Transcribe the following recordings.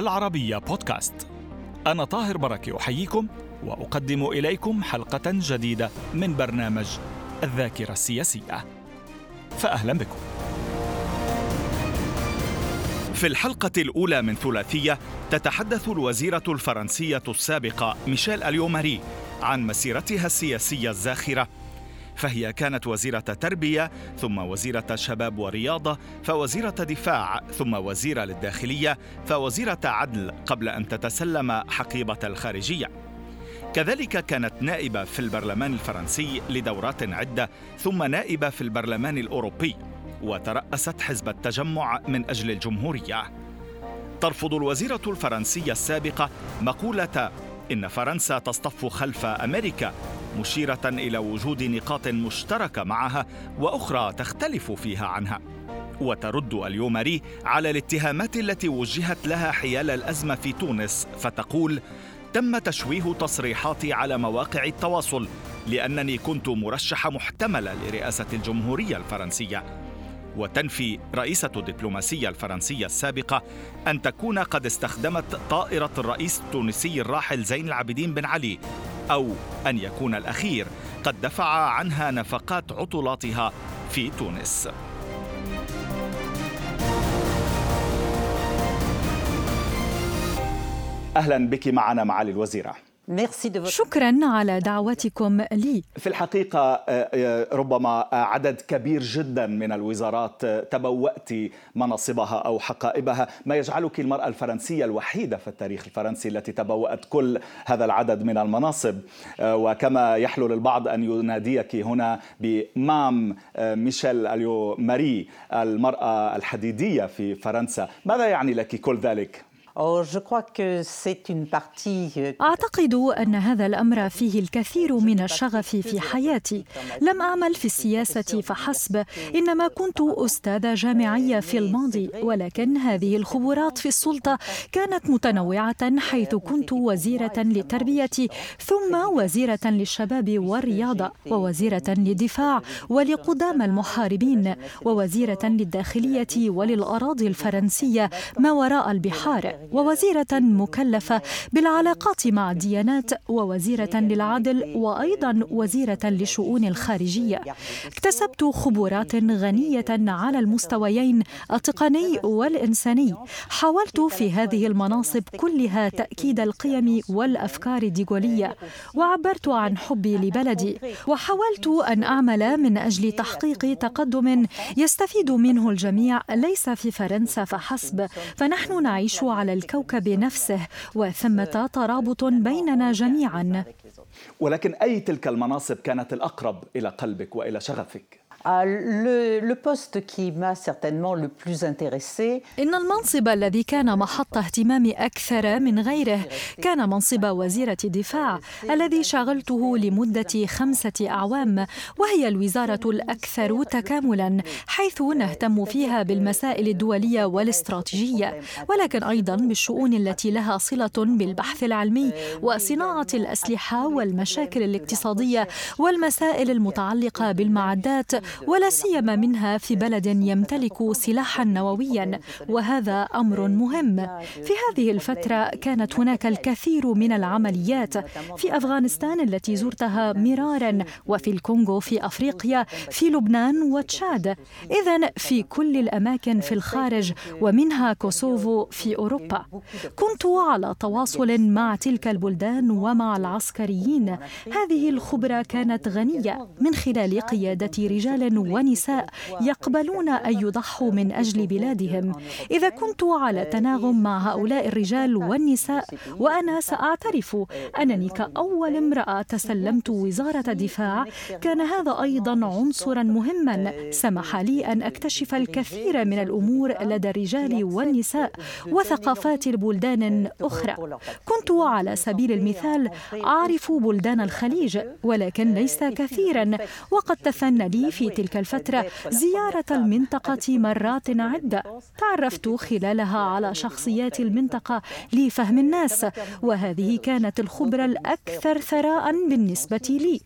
العربية بودكاست. أنا طاهر بركة أحييكم وأقدم إليكم حلقة جديدة من برنامج الذاكرة السياسية. فأهلا بكم. في الحلقة الأولى من ثلاثية تتحدث الوزيرة الفرنسية السابقة ميشيل أليوماري عن مسيرتها السياسية الزاخرة فهي كانت وزيرة تربية ثم وزيرة شباب ورياضة فوزيرة دفاع ثم وزيرة للداخلية فوزيرة عدل قبل أن تتسلم حقيبة الخارجية. كذلك كانت نائبة في البرلمان الفرنسي لدورات عدة ثم نائبة في البرلمان الأوروبي وترأست حزب التجمع من أجل الجمهورية. ترفض الوزيرة الفرنسية السابقة مقولة إن فرنسا تصطف خلف أمريكا مشيرة إلى وجود نقاط مشتركة معها وأخرى تختلف فيها عنها. وترد اليوماري على الاتهامات التي وجهت لها حيال الأزمة في تونس فتقول تم تشويه تصريحاتي على مواقع التواصل لأنني كنت مرشحة محتملة لرئاسة الجمهورية الفرنسية. وتنفي رئيسة الدبلوماسية الفرنسية السابقة أن تكون قد استخدمت طائرة الرئيس التونسي الراحل زين العابدين بن علي أو أن يكون الأخير. قد دفع عنها نفقات عطلاتها في تونس. أهلا بك معنا معالي الوزيرة. شكرا على دعوتكم لي. في الحقيقة آه، آه، ربما عدد كبير جدا من الوزارات آه، تبوأت مناصبها أو حقائبها. ما يجعلك المرأة الفرنسية الوحيدة في التاريخ الفرنسي التي تبوأت كل هذا العدد من المناصب. وكما يحلو للبعض أن يناديك هنا بمام ميشيل أليو ماري المرأة الحديدية في فرنسا. ماذا يعني لك كل ذلك؟ Euh, أعتقد أن هذا الأمر فيه الكثير من الشغف في حياتي. لم أعمل في السياسة فحسب إنما كنت أستاذة جامعية في الماضي ولكن هذه الخبرات في السلطة كانت متنوعة حيث كنت وزيرة للتربية ثم وزيرة للشباب والرياضة ووزيرة للدفاع ولقدام المحاربين ووزيرة للداخلية وللأراضي الفرنسية ما وراء البحار. ووزيرة مكلفة بالعلاقات مع الديانات ووزيرة للعدل وأيضا وزيرة للشؤون الخارجية. اكتسبت خبرات غنية على المستويين التقني والإنساني. حاولت في هذه المناصب كلها تأكيد القيم والأفكار الديغولية وعبرت عن حبي لبلدي. وحاولت أن أعمل من أجل تحقيق تقدم يستفيد منه الجميع ليس في فرنسا فحسب. فنحن نعيش على الكوكب نفسه وثمة ترابط بيننا جميعا ولكن أي تلك المناصب كانت الأقرب إلى قلبك وإلى شغفك؟ Ah, إن المنصب الذي كان محط اهتمامي أكثر من غيره كان منصب وزيرة الدفاع الذي شغلته لمدة خمسة أعوام وهي الوزارة الأكثر تكاملا حيث نهتم فيها بالمسائل الدولية والاستراتيجية ولكن أيضا بالشؤون التي لها صلة بالبحث العلمي وصناعة الأسلحة والمشاكل الاقتصادية والمسائل المتعلقة بالمعدات ولا سيما منها في بلد يمتلك سلاحا نوويا وهذا أمر مهم. في هذه الفترة كانت هناك الكثير من العمليات في أفغانستان التي زرتها مرارا وفي الكونغو في أفريقيا في لبنان وتشاد. اذا في كل الأماكن في الخارج ومنها كوسوفو في أوروبا. كنت على تواصل مع تلك البلدان ومع العسكريين. هذه الخبرة كانت غنية من خلال قيادة رجال رجال ونساء يقبلون أن يضحوا من أجل بلادهم. إذا كنت على تناغم مع هؤلاء الرجال والنساء وأنا سأعترف أنني كأول امرأة تسلمت وزارة الدفاع. كان هذا أيضا عنصرا مهما. سمح لي أن أكتشف الكثير من الأمور لدى الرجال والنساء وثقافات البلدان أخرى كنت على سبيل المثال أعرف بلدان الخليج ولكن ليس كثيرا. وقد تثنى لي في تلك الفترة زيارة المنطقة مرات عدة. تعرفت خلالها على شخصيات المنطقة لفهم الناس وهذه كانت الخبرة الأكثر ثراء بالنسبة لي.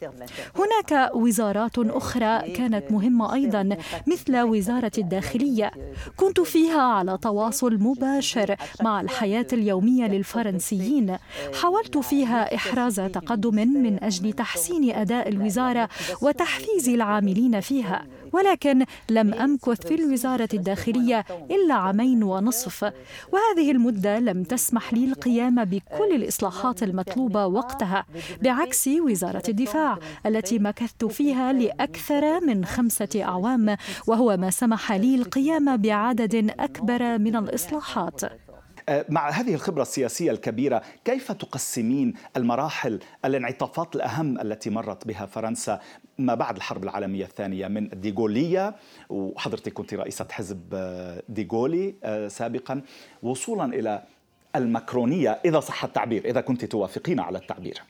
هناك وزارات أخرى كانت مهمة أيضا مثل وزارة الداخلية. كنت فيها على تواصل مباشر مع الحياة اليومية للفرنسيين. حاولت فيها إحراز تقدم من أجل تحسين أداء الوزارة وتحفيز العاملين فيها ولكن لم أمكث في الوزارة الداخلية إلا عامين ونصف. وهذه المدة لم تسمح لي القيام بكل الإصلاحات المطلوبة وقتها بعكس وزارة الدفاع التي مكثت فيها لأكثر من خمسة أعوام وهو ما سمح لي القيام بعدد أكبر من الإصلاحات. مع هذه الخبرة السياسية الكبيرة كيف تقسمين المراحل الانعطافات الأهم التي مرت بها فرنسا ما بعد الحرب العالمية الثانية من الديغولية وحضرتك كنت رئيسة حزب أه، ديغولي أه، سابقا. وصولا إلى المكرونية إذا صح التعبير إذا كنت توافقين على التعبير.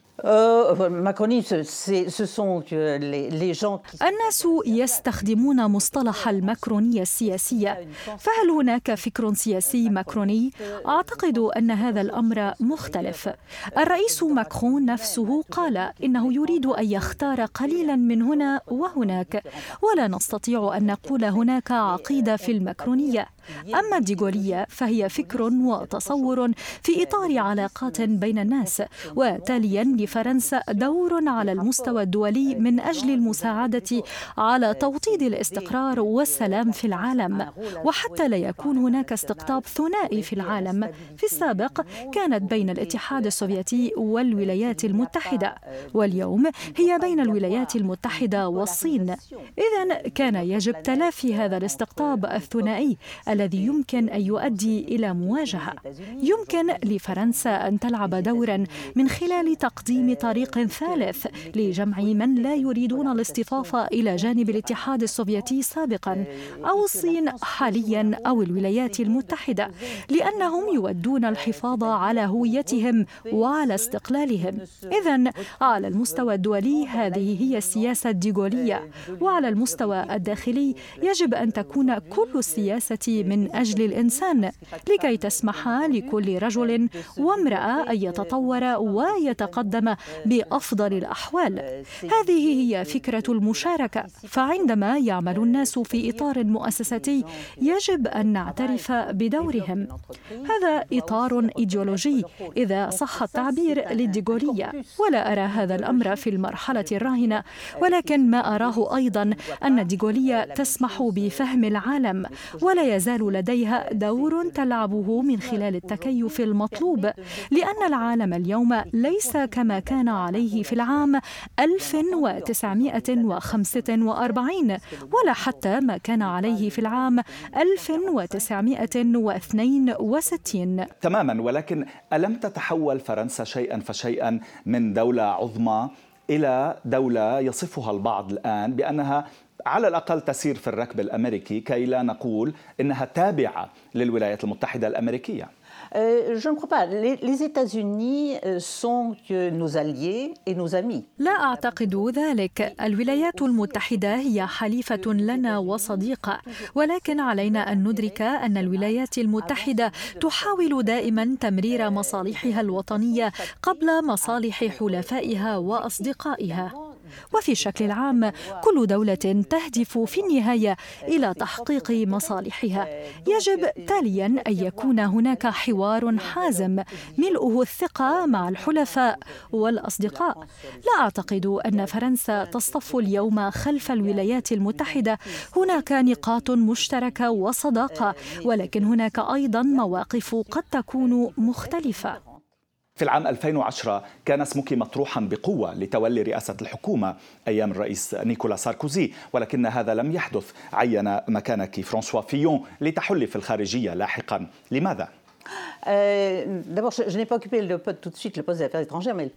الناس يستخدمون مصطلح الماكرونية السياسية. فهل هناك فكر سياسي ماكروني؟ أعتقد أن هذا الأمر مختلف. الرئيس ماكرون نفسه قال إنه يريد أن يختار قليلا من هنا وهناك ولا نستطيع أن نقول هناك عقيدة في الماكرونية أما الديغولية فهي فكر وتصور في إطار علاقات بين الناس وتاليا لفرنسا دور على المستوى الدولي من أجل المساعدة على توطيد الاستقرار والسلام في العالم. وحتى لا يكون هناك استقطاب ثنائي في العالم. في السابق كانت بين الاتحاد السوفيتي والولايات المتحدة واليوم هي بين الولايات المتحدة والصين. إذا كان يجب تلافي هذا الاستقطاب الثنائي الذي يمكن أن يؤدي إلى مواجهة. يمكن لفرنسا أن تلعب دورا من خلال تقديم طريق ثالث لجمع من لا يريدون الاصطفاف إلى جانب الاتحاد السوفيتي سابقا أو الصين حاليا أو الولايات المتحدة لأنهم يودون الحفاظ على هويتهم وعلى استقلالهم. إذا على المستوى الدولي هذه هي السياسة الديغولية وعلى المستوى الداخلي يجب أن تكون كل السياسة من أجل الإنسان لكي تسمح لكل رجل وامرأة أن يتطور ويتقدم بأفضل الأحوال. هذه هي فكرة المشاركة. فعندما يعمل الناس في إطار مؤسساتي يجب أن نعترف بدورهم. هذا إطار إيديولوجي. إذا صح التعبير للديغولية ولا أرى هذا الأمر في المرحلة الراهنة. ولكن ما أراه أيضا أن الديغولية تسمح بفهم العالم ولا يزال يزال لديها دور تلعبه من خلال التكيف المطلوب لأن العالم اليوم ليس كما كان عليه في العام 1945 ولا حتى ما كان عليه في العام 1962 تماما ولكن ألم تتحول فرنسا شيئا فشيئا من دولة عظمى إلى دولة يصفها البعض الآن بأنها على الأقل تسير في الركب الأمريكي كي لا نقول إنها تابعة للولايات المتحدة الأمريكية Je ne crois pas. Les, les États-Unis sont nos alliés et nos amis. لا أعتقد ذلك. الولايات المتحدة هي حليفة لنا وصديقة، ولكن علينا أن ندرك أن الولايات المتحدة تحاول دائما تمرير مصالحها الوطنية قبل مصالح حلفائها وأصدقائها. وفي الشكل العام كل دولة تهدف في النهاية إلى تحقيق مصالحها. يجب تاليا أن يكون هناك حوار حازم ملؤه الثقة مع الحلفاء والأصدقاء. لا أعتقد أن فرنسا تصطف اليوم خلف الولايات المتحدة. هناك نقاط مشتركة وصداقة ولكن هناك أيضا مواقف قد تكون مختلفة. في العام 2010 كان اسمك مطروحا بقوة لتولي رئاسة الحكومة أيام الرئيس نيكولا ساركوزي ولكن هذا لم يحدث عين مكانك فرانسوا فيون لتحلي في الخارجية لاحقا لماذا؟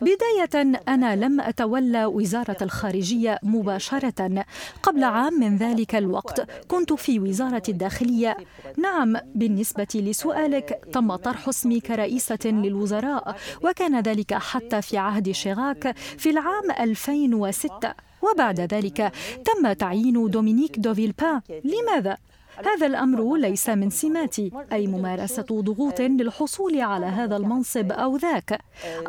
بداية أنا لم أتولى وزارة الخارجية مباشرة قبل عام من ذلك الوقت. كنت في وزارة الداخلية. نعم بالنسبة لسؤالك تم طرح اسمي كرئيسة للوزراء وكان ذلك حتى في عهد شيراك في العام 2006 وبعد ذلك تم تعيين دومينيك دوفيلبان لماذا؟ هذا الأمر ليس من سماتي أي ممارسة ضغوط للحصول على هذا المنصب أو ذاك.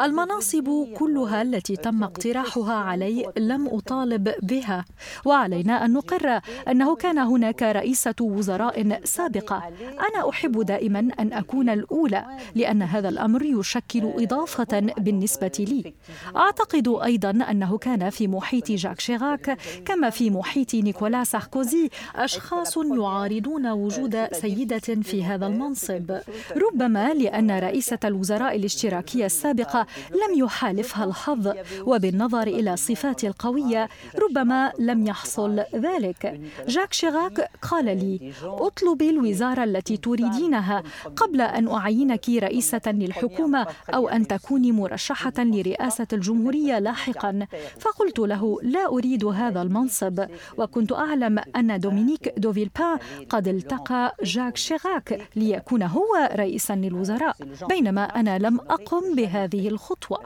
المناصب كلها التي تم اقتراحها علي لم أطالب بها. وعلينا أن نقر أنه كان هناك رئيسة وزراء سابقة. أنا أحب دائما أن أكون الأولى لأن هذا الأمر يشكل إضافة بالنسبة لي. أعتقد أيضا أنه كان في محيط جاك شيراك كما في محيط نيكولا ساركوزي أشخاص يعارضون يريدون وجود سيدة في هذا المنصب. ربما لأن رئيسة الوزراء الاشتراكية السابقة لم يحالفها الحظ وبالنظر إلى الصفات القوية ربما لم يحصل ذلك. جاك شيراك قال لي اطلبي الوزارة التي تريدينها قبل أن أعينك رئيسة للحكومة أو أن تكوني مرشحة لرئاسة الجمهورية لاحقا. فقلت له لا أريد هذا المنصب. وكنت أعلم أن دومينيك دوفيلبان قد التقى جاك شيراك ليكون هو رئيسا للوزراء بينما أنا لم أقم بهذه الخطوة.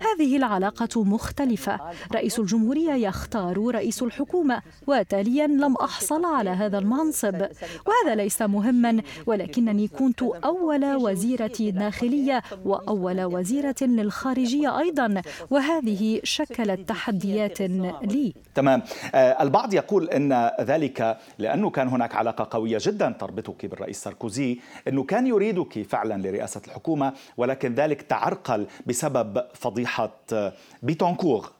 هذه العلاقة مختلفة. رئيس الجمهورية يختار رئيس الحكومة وتاليا لم أحصل على هذا المنصب. وهذا ليس مهما ولكنني كنت أول وزيرة داخلية وأول وزيرة للخارجية أيضا وهذه شكلت تحديات لي. تمام. آه، البعض يقول أن ذلك لأنه كان هناك علاقة قوية جدا تربطك بالرئيس ساركوزي أنه كان يريدك فعلا لرئاسة الحكومة ولكن ذلك تعرقل بسبب فضيحة بيتونكور.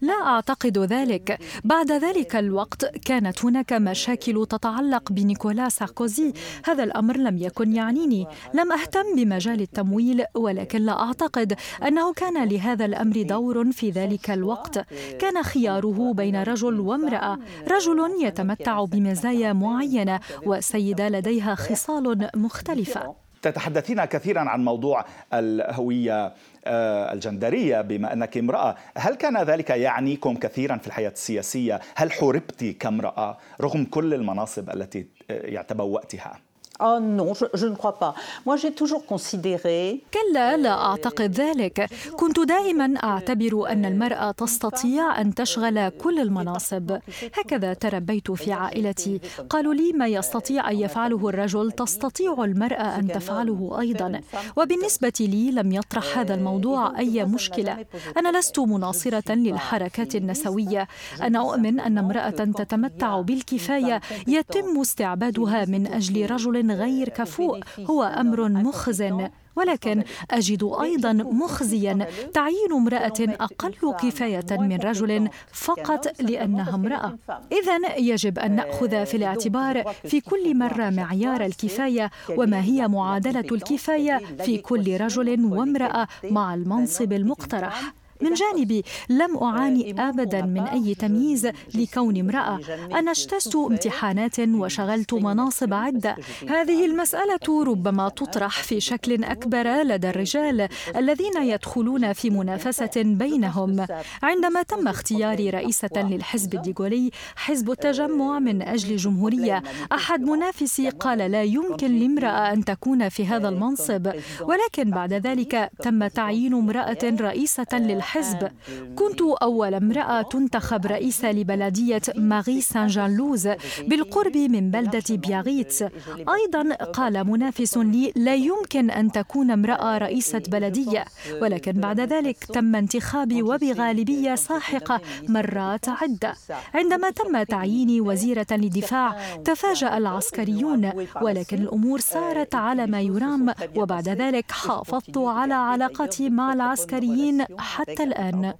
لا أعتقد ذلك. بعد ذلك الوقت كانت هناك مشاكل تتعلق بنيكولا ساركوزي. هذا الأمر لم يكن يعنيني. لم أهتم بمجال التمويل ولكن لا أعتقد أنه كان لهذا الأمر دور في ذلك الوقت. كان خياره بين رجل وامرأة. رجل يتمتع بمزايا معينة وسيدة لديها خصال مختلفة. تتحدثين كثيرا عن موضوع الهوية آه، الجندرية بما أنك امرأة. هل كان ذلك يعنيكم كثيرا في الحياة السياسية؟ هل حوربت كامرأة رغم كل المناصب التي آه، تبوأتها Oh non, je, je ne crois pas. Moi, j'ai toujours considéré كلا لا أعتقد ذلك. كنت دائما أعتبر أن المرأة تستطيع أن تشغل كل المناصب. هكذا تربيت في عائلتي. قالوا لي ما يستطيع أن يفعله الرجل تستطيع المرأة أن تفعله أيضا. وبالنسبة لي لم يطرح هذا الموضوع أي مشكلة. أنا لست مناصرة للحركات النسوية. أنا أؤمن أن امرأة تتمتع بالكفاية يتم استعبادها من أجل رجل غير كفؤ هو أمر مخزن ولكن أجد أيضا مخزيا. تعيين امرأة أقل كفاية من رجل فقط لأنها امرأة. اذا يجب أن نأخذ في الاعتبار في كل مرة معيار الكفاية وما هي معادلة الكفاية في كل رجل وامرأة مع المنصب المقترح. من جانبي لم أعاني أبدا من أي تمييز لكون امرأة. أنا اجتزت امتحانات وشغلت مناصب عدة. هذه المسألة ربما تطرح في شكل أكبر لدى الرجال الذين يدخلون في منافسة بينهم. عندما تم اختياري رئيسة للحزب الديغولي حزب التجمع من أجل جمهورية أحد منافسي قال لا يمكن لامرأة أن تكون في هذا المنصب. ولكن بعد ذلك تم تعيين امرأة رئيسة للحزب الحزب. كنت أول امرأة تنتخب رئيسة لبلدية ماري سان جان لوز بالقرب من بلدة بياغيتس أيضا قال منافس لي لا يمكن أن تكون امرأة رئيسة بلدية. ولكن بعد ذلك تم انتخابي وبغالبية ساحقة مرات عدة. عندما تم تعييني وزيرة للدفاع تفاجأ العسكريون. ولكن الأمور سارت على ما يرام وبعد ذلك حافظت على علاقتي مع العسكريين حتى الآن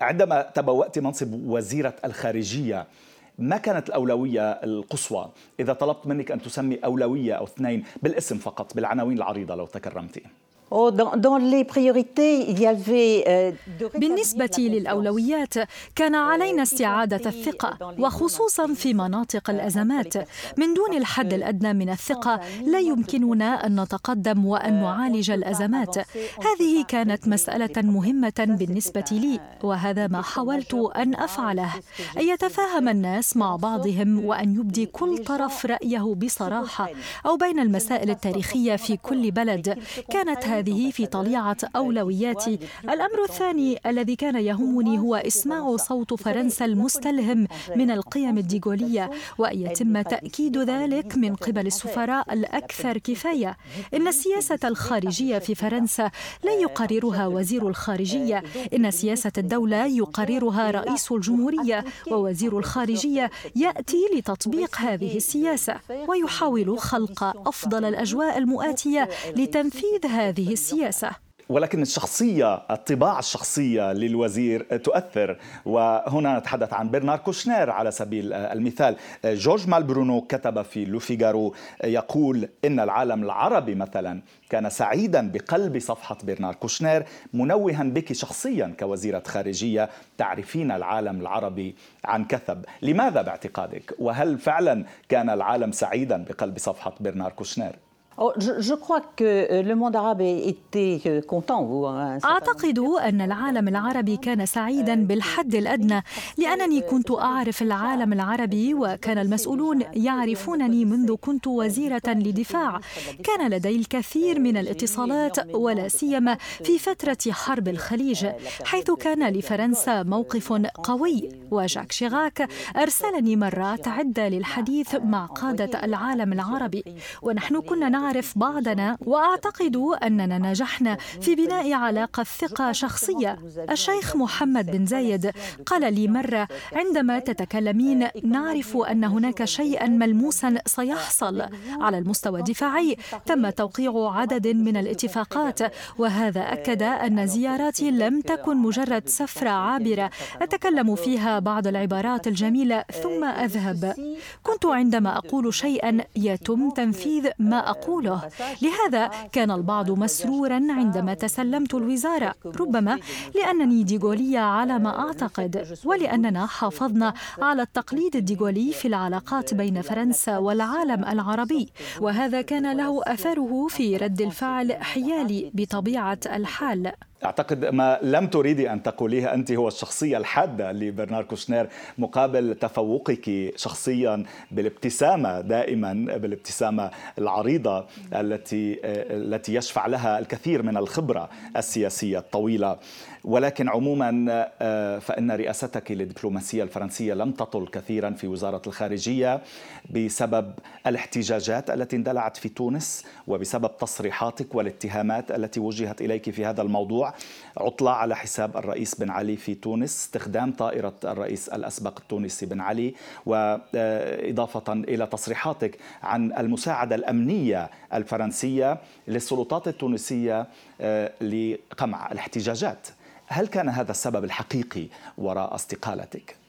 عندما تبوأت منصب وزيرة الخارجية ما كانت الأولوية القصوى؟ إذا طلبت منك أن تسمي أولوية أو اثنين بالاسم فقط بالعناوين العريضة لو تكرمتي بالنسبة للأولويات كان علينا استعادة الثقة وخصوصا في مناطق الأزمات. من دون الحد الأدنى من الثقة لا يمكننا أن نتقدم وأن نعالج الأزمات. هذه كانت مسألة مهمة بالنسبة لي وهذا ما حاولت أن أفعله. أن يتفاهم الناس مع بعضهم وأن يبدي كل طرف رأيه بصراحة. أو بين المسائل التاريخية في كل بلد. كانت هذه هذه في طليعة أولوياتي. الأمر الثاني الذي كان يهمني هو إسماع صوت فرنسا المستلهم من القيم الديغولية وأن يتم تأكيد ذلك من قبل السفراء الأكثر كفاية. إن السياسة الخارجية في فرنسا لا يقررها وزير الخارجية. إن سياسة الدولة يقررها رئيس الجمهورية ووزير الخارجية يأتي لتطبيق هذه السياسة ويحاول خلق أفضل الأجواء المؤاتية لتنفيذ هذه السياسة. ولكن الشخصية الطباع الشخصية للوزير تؤثر. وهنا نتحدث عن برنار كوشنير على سبيل المثال. جورج مالبرونو كتب في لوفيغارو يقول إن العالم العربي مثلا كان سعيدا بقلب صفحة برنار كوشنير منوها بك شخصيا كوزيرة خارجية تعرفين العالم العربي عن كثب. لماذا باعتقادك؟ وهل فعلا كان العالم سعيدا بقلب صفحة برنار كوشنير؟ Oh, euh, أعتقد أن العالم العربي كان سعيدا بالحد الأدنى لأنني كنت أعرف العالم العربي وكان المسؤولون يعرفونني منذ كنت وزيرة لدفاع. كان لدي الكثير من الاتصالات ولا سيما في فترة حرب الخليج حيث كان لفرنسا موقف قوي. وجاك شيراك أرسلني مرات عدة للحديث مع قادة العالم العربي. ونحن كنا نعرف نعرف بعضنا وأعتقد أننا نجحنا في بناء علاقة ثقة شخصية. الشيخ محمد بن زايد قال لي مرة عندما تتكلمين نعرف أن هناك شيئا ملموسا سيحصل على المستوى الدفاعي. تم توقيع عدد من الاتفاقات وهذا أكد أن زياراتي لم تكن مجرد سفره عابرة. أتكلم فيها بعض العبارات الجميلة ثم أذهب. كنت عندما أقول شيئا يتم تنفيذ ما أقول أقوله لهذا كان البعض مسرورا عندما تسلمت الوزارة ربما لأنني ديغولية على ما أعتقد ولأننا حافظنا على التقليد الديغولي في العلاقات بين فرنسا والعالم العربي. وهذا كان له أثره في رد الفعل حيالي بطبيعة الحال. أعتقد ما لم تريدي أن تقوليه أنت هو الشخصية الحادة لبرنار كوشنير مقابل تفوقك شخصيا بالابتسامة دائما بالابتسامة العريضة التي التي يشفع لها الكثير من الخبرة السياسية الطويلة. ولكن عموما آه، فإن رئاستك للدبلوماسية الفرنسية لم تطل كثيرا في وزارة الخارجية بسبب الاحتجاجات التي اندلعت في تونس وبسبب تصريحاتك والاتهامات التي وجهت إليك في هذا الموضوع. عطلة على حساب الرئيس بن علي في تونس استخدام طائرة الرئيس الأسبق التونسي بن علي وإضافة إلى تصريحاتك عن المساعدة الأمنية الفرنسية للسلطات التونسية آه، لقمع الاحتجاجات. هل كان هذا السبب الحقيقي وراء استقالتك؟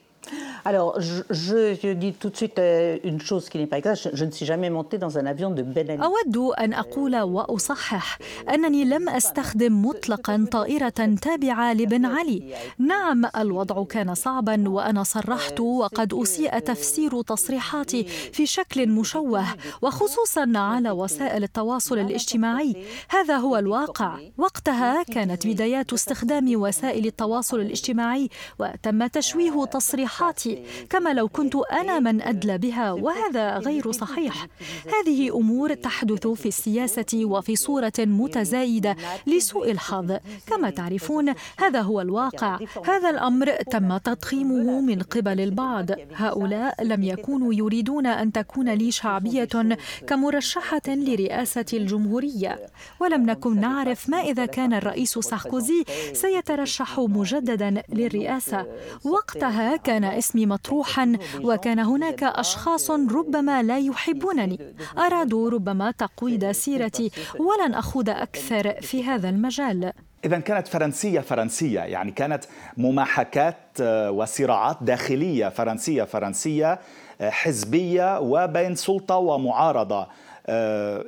Alors, je, je, dis tout de suite euh, une chose qui n'est pas exacte. Je, je, ne suis jamais montée dans un avion de Ben Ali. أود أن أقول وأصحح أنني لم أستخدم مطلقا طائرة تابعة لبن علي. نعم الوضع كان صعبا وأنا صرحت وقد أسيء تفسير تصريحاتي في شكل مشوه وخصوصا على وسائل التواصل الاجتماعي. هذا هو الواقع. وقتها كانت بدايات استخدام وسائل التواصل الاجتماعي وتم تشويه تصريحاتي كما لو كنت أنا من أدلى بها وهذا غير صحيح. هذه أمور تحدث في السياسة وفي صورة متزايدة لسوء الحظ. كما تعرفون هذا هو الواقع. هذا الأمر تم تضخيمه من قبل البعض. هؤلاء لم يكونوا يريدون أن تكون لي شعبية كمرشحة لرئاسة الجمهورية. ولم نكن نعرف ما إذا كان الرئيس ساركوزي سيترشح مجددا للرئاسة. وقتها كان اسمي مطروحا وكان هناك أشخاص ربما لا يحبونني. ارادوا ربما تقويض سيرتي ولن أخوض أكثر في هذا المجال. إذا كانت فرنسية فرنسية يعني كانت مماحكات آه، وصراعات داخلية فرنسية فرنسية آه، حزبية وبين سلطة ومعارضة.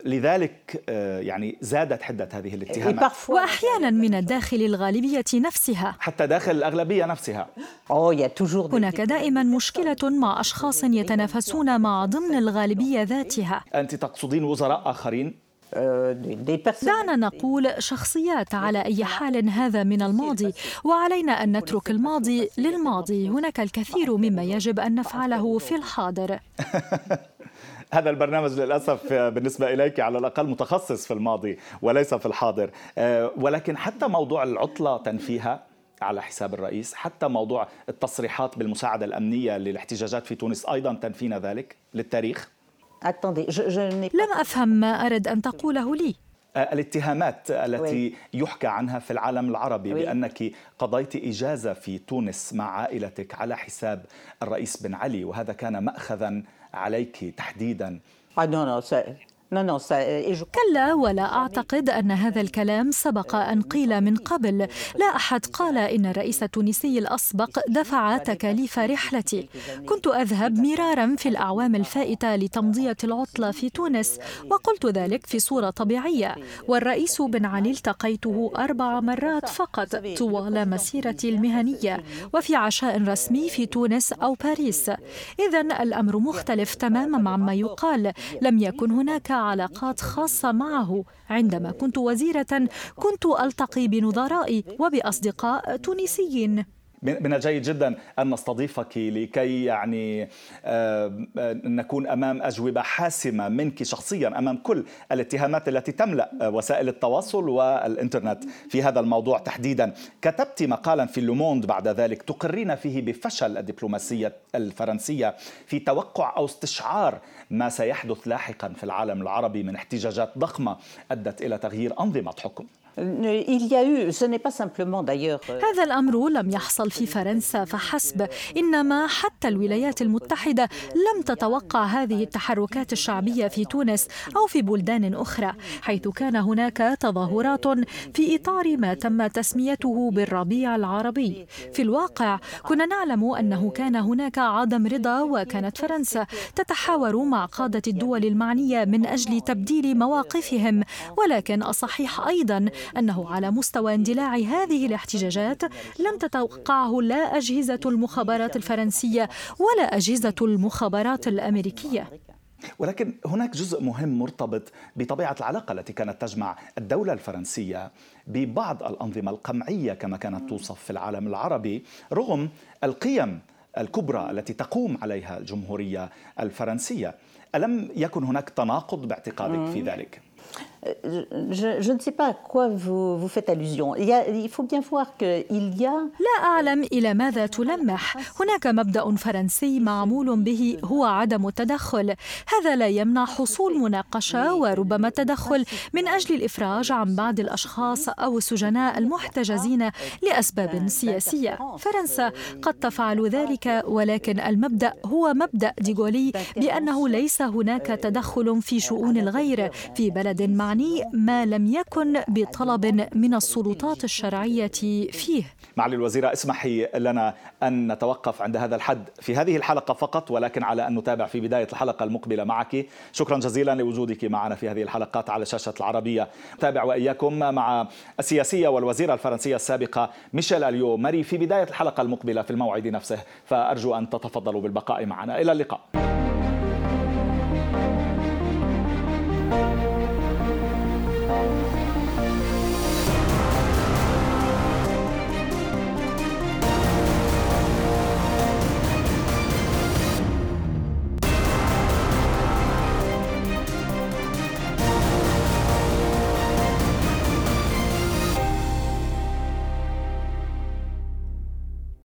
لذلك آه، يعني زادت حدة هذه الاتهامات. وأحيانا من الداخل الغالبية نفسها. حتى داخل الأغلبية نفسها. هناك دائما مشكلة مع أشخاص يتنافسون مع ضمن الغالبية ذاتها. أنت تقصدين وزراء آخرين؟ دعنا نقول شخصيات على أي حال هذا من الماضي وعلينا أن نترك الماضي للماضي. هناك الكثير مما يجب أن نفعله في الحاضر. هذا البرنامج للأسف بالنسبة إليك على الأقل متخصص في الماضي وليس في الحاضر. آه، ولكن حتى موضوع العطلة تنفيها على حساب الرئيس حتى موضوع التصريحات بالمساعدة الأمنية للاحتجاجات في تونس أيضا تنفينا ذلك للتاريخ؟ لم أفهم ما أرد أن تقوله لي. آه، الاتهامات التي يحكى عنها في العالم العربي بأنك قضيت إجازة في تونس مع عائلتك على حساب الرئيس بن علي وهذا كان ماخذا عليك تحديدا. Ah, كلا ولا أعتقد أن هذا الكلام سبق أن قيل من قبل. لا أحد قال إن الرئيس التونسي الأسبق دفع تكاليف رحلتي. كنت أذهب مرارا في الأعوام الفائتة لتمضية العطله في تونس وقلت ذلك في صورة طبيعية. والرئيس بن علي التقيته أربع مرات فقط طوال مسيرتي المهنية وفي عشاء رسمي في تونس أو باريس. اذا الأمر مختلف تماما عما يقال. لم يكن هناك علاقات خاصة معه. عندما كنت وزيرة كنت ألتقي بنظرائي وبأصدقاء تونسيين. من الجيد جدا أن نستضيفك لكي يعني آه، نكون أمام أجوبة حاسمة منك شخصيا أمام كل الاتهامات التي تملأ وسائل التواصل والإنترنت في هذا الموضوع. تحديدا كتبت مقالا في لوموند بعد ذلك تقرين فيه بفشل الدبلوماسية الفرنسية في توقع أو استشعار ما سيحدث لاحقا في العالم العربي من احتجاجات ضخمة أدت إلى تغيير أنظمة حكم. Euh, هذا الأمر لم يحصل في فرنسا فحسب، إنما حتى الولايات المتحدة لم تتوقع هذه التحركات الشعبية في تونس أو في بلدان أخرى، حيث كان هناك تظاهرات في إطار ما تم تسميته بالربيع العربي. في الواقع كنا نعلم أنه كان هناك عدم رضا وكانت فرنسا تتحاور مع قادة الدول المعنية من أجل تبديل مواقفهم، ولكن الصحيح أيضا أنه على مستوى اندلاع هذه الاحتجاجات لم تتوقعه لا أجهزة المخابرات الفرنسية ولا أجهزة المخابرات الأمريكية. ولكن هناك جزء مهم مرتبط بطبيعة العلاقة التي كانت تجمع الدولة الفرنسية ببعض الأنظمة القمعية كما كانت توصف في العالم العربي رغم القيم الكبرى التي تقوم عليها الجمهورية الفرنسية. ألم يكن هناك تناقض باعتقادك في ذلك؟ Je, je, ne sais pas à quoi vous, vous faites allusion. Il, y a, il faut bien voir qu'il y a... لا أعلم إلى ماذا تلمح. هناك مبدأ فرنسي معمول به هو عدم التدخل. هذا لا يمنع حصول مناقشة وربما تدخل من أجل الإفراج عن بعض الأشخاص أو السجناء المحتجزين لأسباب سياسية. فرنسا قد تفعل ذلك ولكن المبدأ هو مبدأ ديغولي بأنه ليس هناك تدخل في شؤون الغير في بلد معني ما لم يكن بطلب من السلطات الشرعية فيه. معالي الوزيرة اسمحي لنا أن نتوقف عند هذا الحد في هذه الحلقة فقط ولكن على أن نتابع في بداية الحلقة المقبلة معك. شكرا جزيلا لوجودك معنا في هذه الحلقات على شاشة العربية. نتابع وإياكم مع السياسية والوزيرة الفرنسية السابقة ميشيل أليو. ماري في بداية الحلقة المقبلة في الموعد نفسه فأرجو أن تتفضلوا بالبقاء معنا. إلى اللقاء.